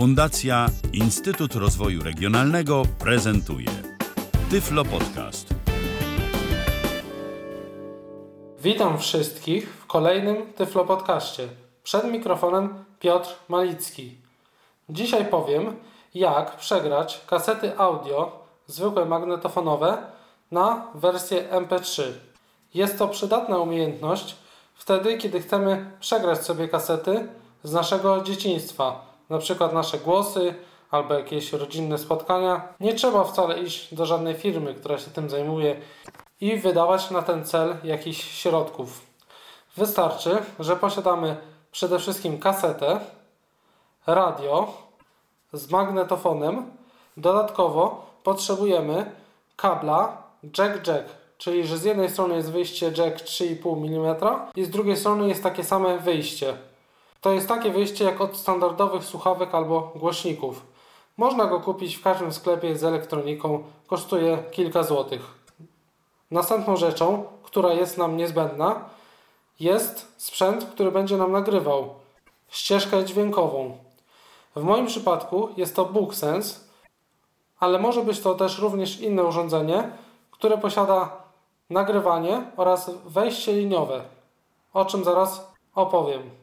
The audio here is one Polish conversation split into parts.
Fundacja Instytut Rozwoju Regionalnego prezentuje Tyflo Podcast. Witam wszystkich w kolejnym Tyflo Podcaście. Przed mikrofonem Piotr Malicki. Dzisiaj powiem, jak przegrać kasety audio, zwykłe magnetofonowe, na wersję MP3. Jest to przydatna umiejętność wtedy, kiedy chcemy przegrać sobie kasety z naszego dzieciństwa, na przykład nasze głosy albo jakieś rodzinne spotkania. Nie trzeba wcale iść do żadnej firmy, która się tym zajmuje i wydawać na ten cel jakichś środków. Wystarczy, że posiadamy przede wszystkim kasetę, radio z magnetofonem. Dodatkowo potrzebujemy kabla jack-jack, czyli że z jednej strony jest wyjście jack 3,5 mm i z drugiej strony jest takie same wyjście. To jest takie wyjście jak od standardowych słuchawek albo głośników. Można go kupić w każdym sklepie z elektroniką, kosztuje kilka złotych. Następną rzeczą, która jest nam niezbędna, jest sprzęt, który będzie nam nagrywał ścieżkę dźwiękową. W moim przypadku jest to BookSense, ale może być to też również inne urządzenie, które posiada nagrywanie oraz wejście liniowe, o czym zaraz opowiem.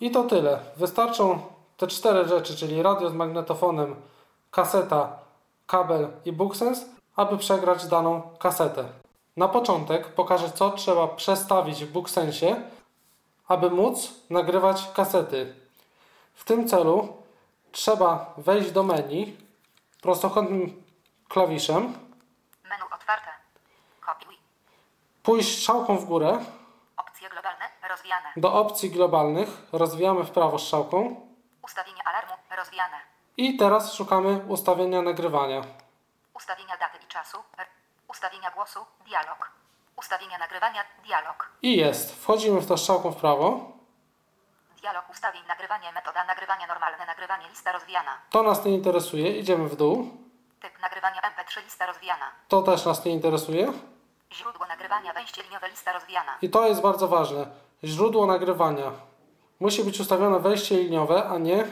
I to tyle. Wystarczą te cztery rzeczy, czyli radio z magnetofonem, kaseta, kabel i BookSense, aby przegrać daną kasetę. Na początek pokażę, co trzeba przestawić w BookSensie, aby móc nagrywać kasety. W tym celu trzeba wejść do menu prostokątnym klawiszem, Menu otwarte. Kopiuj. pójść strzałką w górę Opcje globalne rozwijane. do opcji globalnych, rozwijamy w prawo strzałką Ustawienie alarmu rozwijane. i teraz szukamy ustawienia nagrywania. Ustawienia daty i czasu. Ustawienia głosu. Dialog. Ustawienia nagrywania. Dialog. I jest. Wchodzimy w to strzałką w prawo. Dialog ustawień nagrywanie metoda nagrywania normalne nagrywanie lista rozwijana. To nas nie interesuje. Idziemy w dół. Typ nagrywania MP3 lista rozwijana. To też nas nie interesuje. Źródło nagrywania wejście liniowe lista rozwijana. I to jest bardzo ważne. Źródło nagrywania. Musi być ustawione wejście liniowe, a nie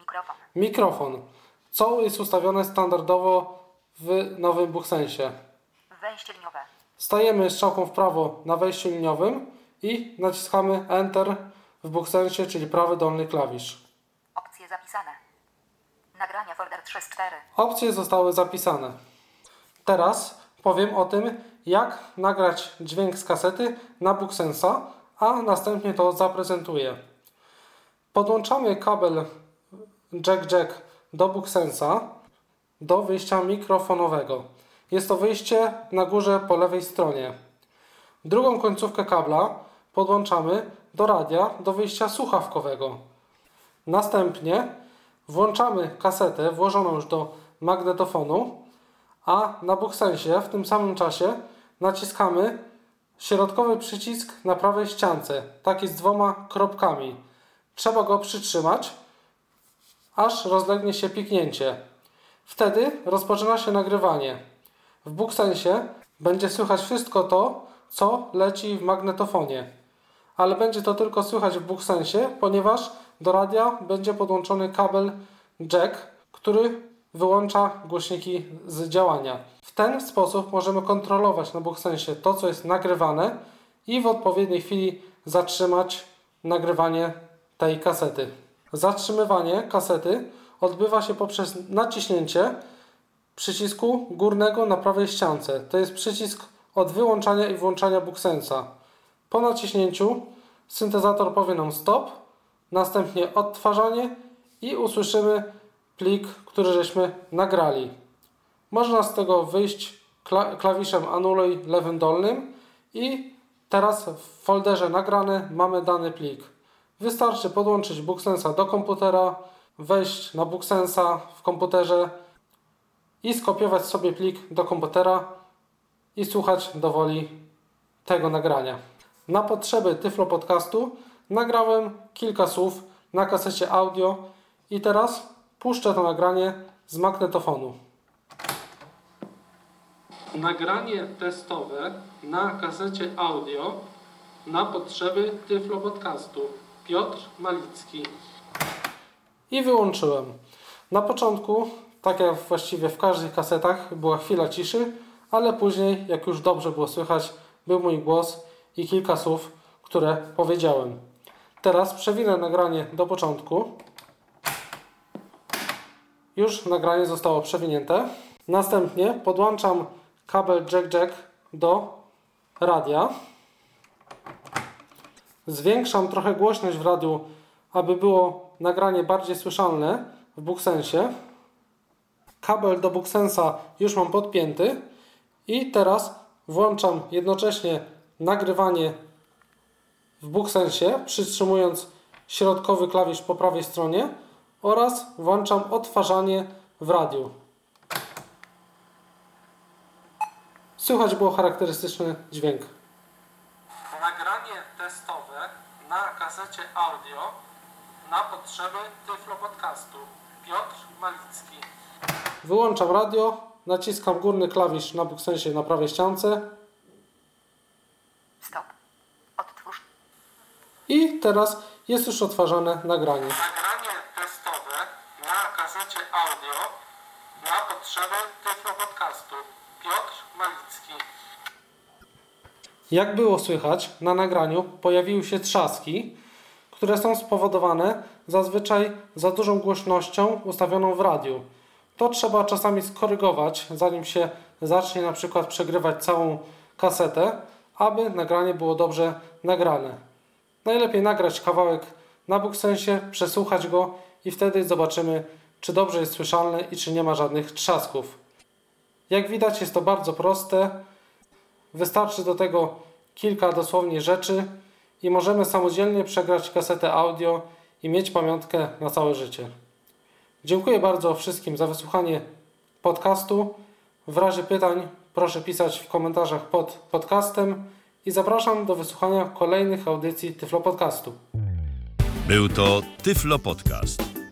Mikrofon. mikrofon. Co jest ustawione standardowo w nowym BookSensie. Wejście liniowe. Stajemy strzałką w prawo na wejściu liniowym i naciskamy Enter w BookSensie, czyli prawy dolny klawisz. Opcje zapisane. Nagrania folder 3 z 4. Opcje zostały zapisane. Teraz powiem o tym, jak nagrać dźwięk z kasety na BookSensa, a następnie to zaprezentuję. Podłączamy kabel jack-jack do BookSensa do wyjścia mikrofonowego. Jest to wyjście na górze po lewej stronie. Drugą końcówkę kabla podłączamy do radia do wyjścia słuchawkowego. Następnie włączamy kasetę włożoną już do magnetofonu, a na BookSensie w tym samym czasie naciskamy środkowy przycisk na prawej ściance, taki z dwoma kropkami. Trzeba go przytrzymać, aż rozlegnie się piknięcie. Wtedy rozpoczyna się nagrywanie. W BookSensie będzie słychać wszystko to, co leci w magnetofonie. Ale będzie to tylko słychać w BookSensie, ponieważ do radia będzie podłączony kabel jack, który wyłącza głośniki z działania. W ten sposób możemy kontrolować na BookSensie to, co jest nagrywane i w odpowiedniej chwili zatrzymać nagrywanie tej kasety. Zatrzymywanie kasety odbywa się poprzez naciśnięcie przycisku górnego na prawej ściance. To jest przycisk od wyłączania i włączania BookSensa. Po naciśnięciu syntezator powie nam stop, następnie odtwarzanie i usłyszymy plik, który żeśmy nagrali. Można z tego wyjść kla klawiszem anuluj lewym dolnym i teraz w folderze nagrane mamy dany plik. Wystarczy podłączyć BookSensa do komputera, wejść na BookSensa w komputerze i skopiować sobie plik do komputera i słuchać do woli tego nagrania. Na potrzeby Tyflo Podcastu nagrałem kilka słów na kasecie audio i teraz puszczę to nagranie z magnetofonu. Nagranie testowe na kasecie audio na potrzeby Tyflo Podcastu. Piotr Malicki. i wyłączyłem. Na początku, tak jak właściwie w każdych kasetach, była chwila ciszy, ale później, jak już dobrze było słychać, był mój głos i kilka słów, które powiedziałem. Teraz przewinę nagranie do początku. Już nagranie zostało przewinięte. Następnie podłączam kabel jack-jack do radia. Zwiększam trochę głośność w radiu, aby było nagranie bardziej słyszalne w Booksensie. Kabel do Booksensa już mam podpięty i teraz włączam jednocześnie nagrywanie w Booksensie, przytrzymując środkowy klawisz po prawej stronie oraz włączam odtwarzanie w radiu. Słychać było charakterystyczny dźwięk. Nagranie testowe na kasecie audio na potrzeby Tyflo Podcastu. Piotr Malicki. Wyłączam radio, naciskam górny klawisz na Booksensie na prawej ściance Stop. Odtwórz. i teraz jest już odtwarzane nagranie. Nagranie audio na potrzeby Tyflo Podcastu. Piotr Malicki. Jak było słychać, na nagraniu pojawiły się trzaski, które są spowodowane zazwyczaj za dużą głośnością ustawioną w radiu. To trzeba czasami skorygować, zanim się zacznie na przykład przegrywać całą kasetę, aby nagranie było dobrze nagrane. Najlepiej nagrać kawałek na Booksensie, przesłuchać go i wtedy zobaczymy, czy dobrze jest słyszalny i czy nie ma żadnych trzasków. Jak widać jest to bardzo proste. Wystarczy do tego kilka dosłownie rzeczy i możemy samodzielnie przegrać kasetę audio i mieć pamiątkę na całe życie. Dziękuję bardzo wszystkim za wysłuchanie podcastu. W razie pytań proszę pisać w komentarzach pod podcastem i zapraszam do wysłuchania kolejnych audycji Tyflo Podcastu. Był to Tyflo Podcast.